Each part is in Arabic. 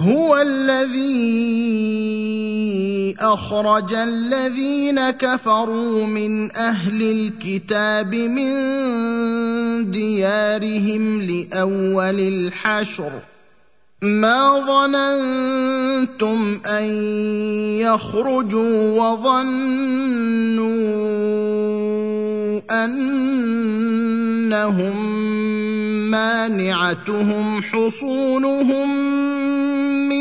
هو الذي أخرج الذين كفروا من أهل الكتاب من ديارهم لأول الحشر. ما ظننتم أن يخرجوا وظنوا أنهم مانعتهم حصونهم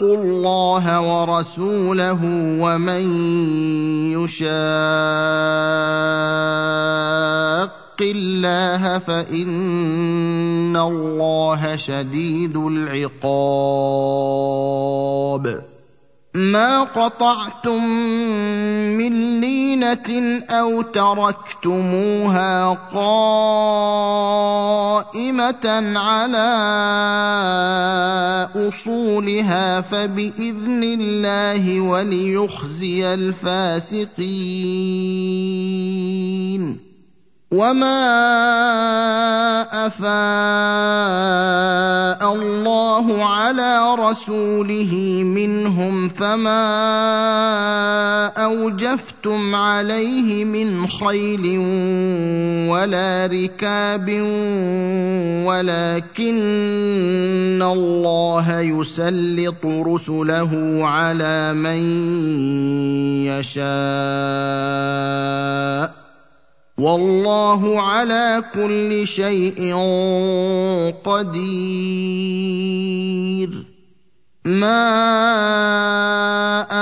اتقوا الله ورسوله ومن يشاق الله فإن الله شديد العقاب. ما قطعتم من لينه أو تركتموها قائمه على اصولها فباذن الله وليخزي الفاسقين وما افاء الله على رسوله منهم فما أوجفتم عليه من خيل ولا ركاب ولكن الله يسلط رسله على من يشاء. والله على كل شيء قدير. ما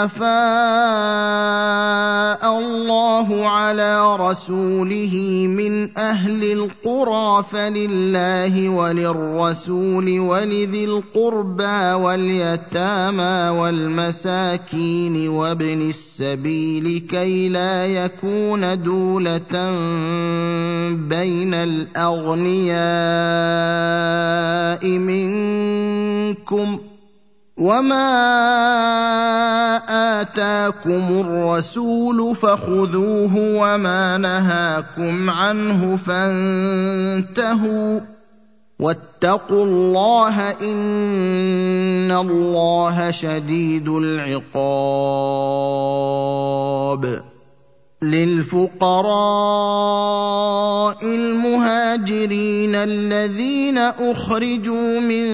افاء الله على رسوله من أهل القرى فلله وللرسول ولذي القربى واليتامى والمساكين وابن السبيل كي لا يكون دوله بين الاغنياء منكم وما اتاكم الرسول فخذوه وما نهاكم عنه فانتهوا واتقوا الله ان الله شديد العقاب للفقراء المهاجرين الذين أخرجوا من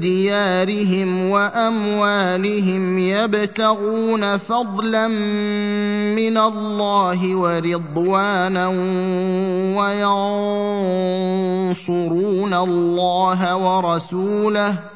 ديارهم وأموالهم يبتغون فضلا من الله ورضوانا وينصرون الله ورسوله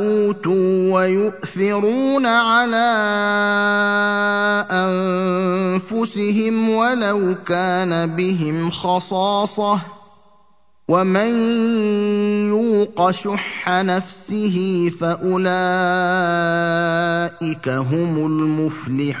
أوتوا ويؤثرون على أنفسهم ولو كان بهم خصاصة ومن يوق شح نفسه فاولئك هم المفلحون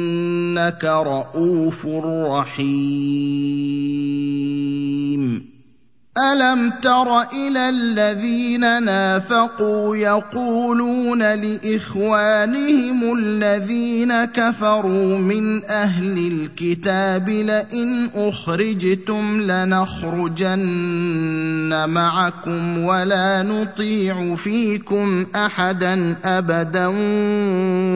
انك رءوف رحيم الم تر إلى الذين نافقوا يقولون لاخوانهم الذين كفروا من أهل الكتاب لئن اخرجتم لنخرجن معكم ولا نطيع فيكم احدا ابدا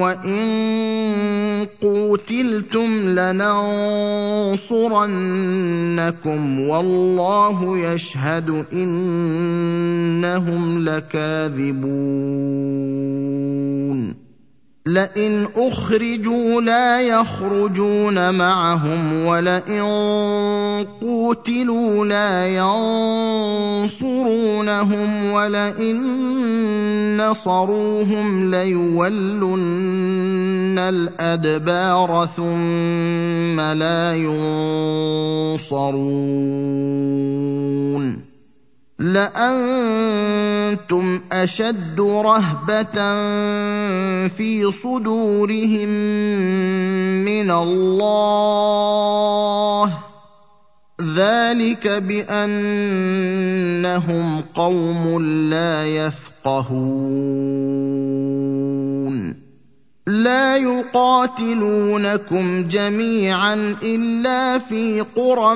وان قوتلتم لننصرنكم والله يشهد يشهد إنهم لكاذبون. لئن أخرجوا لا يخرجون معهم ولئن قوتلوا لا ينصرونهم ولئن نصروهم ليولن الأدبار ثم لا ينصرون لأنتم أشد رهبة في صدورهم من الله. ذلك بأنهم قوم لا يفقهون. لا يقاتلونكم جميعا إلا في قرى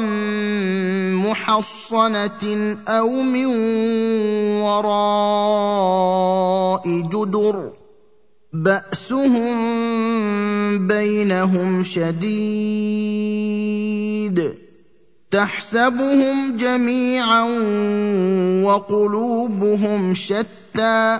محصنة أو من وراء جدر. بأسهم بينهم شديد. تحسبهم جميعا وقلوبهم شتى.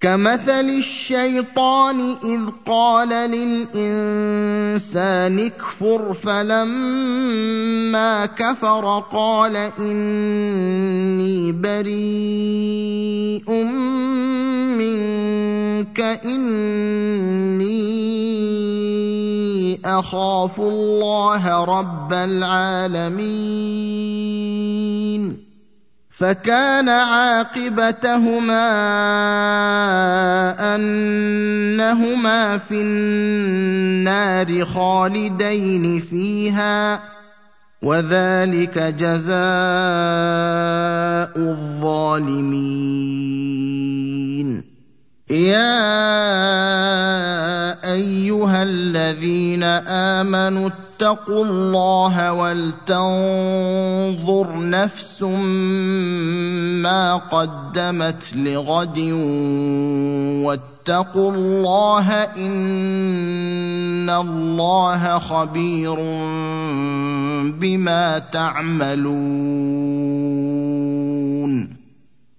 كمثل الشيطان إذ قال للإنسان اكفر فلما كفر قال إني بريء منك إني أخاف الله رب العالمين. فكان عاقبتهما أنهما في النار خالدين فيها وذلك جزاء الظالمين. يا أيها الذين آمنوا اتقوا الله ولتنظر نفس ما قدمت لغد واتقوا الله إن الله خبير بما تعملون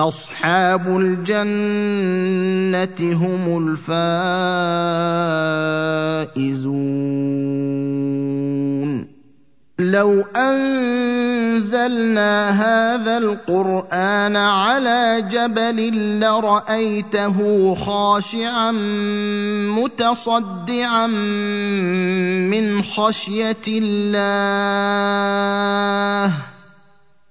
أصحاب الجنة هم الفائزون. لو أنزلنا هذا القرآن على جبل لرأيته خاشعا متصدعا من خشية الله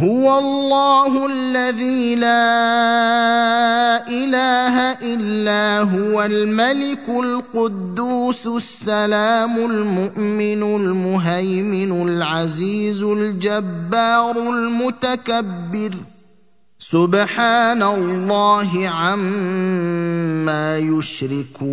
هو الله الذي لا إله إلا هو الملك القدوس السلام المؤمن المهيمن العزيز الجبار المتكبر. سبحان الله عما يشركون.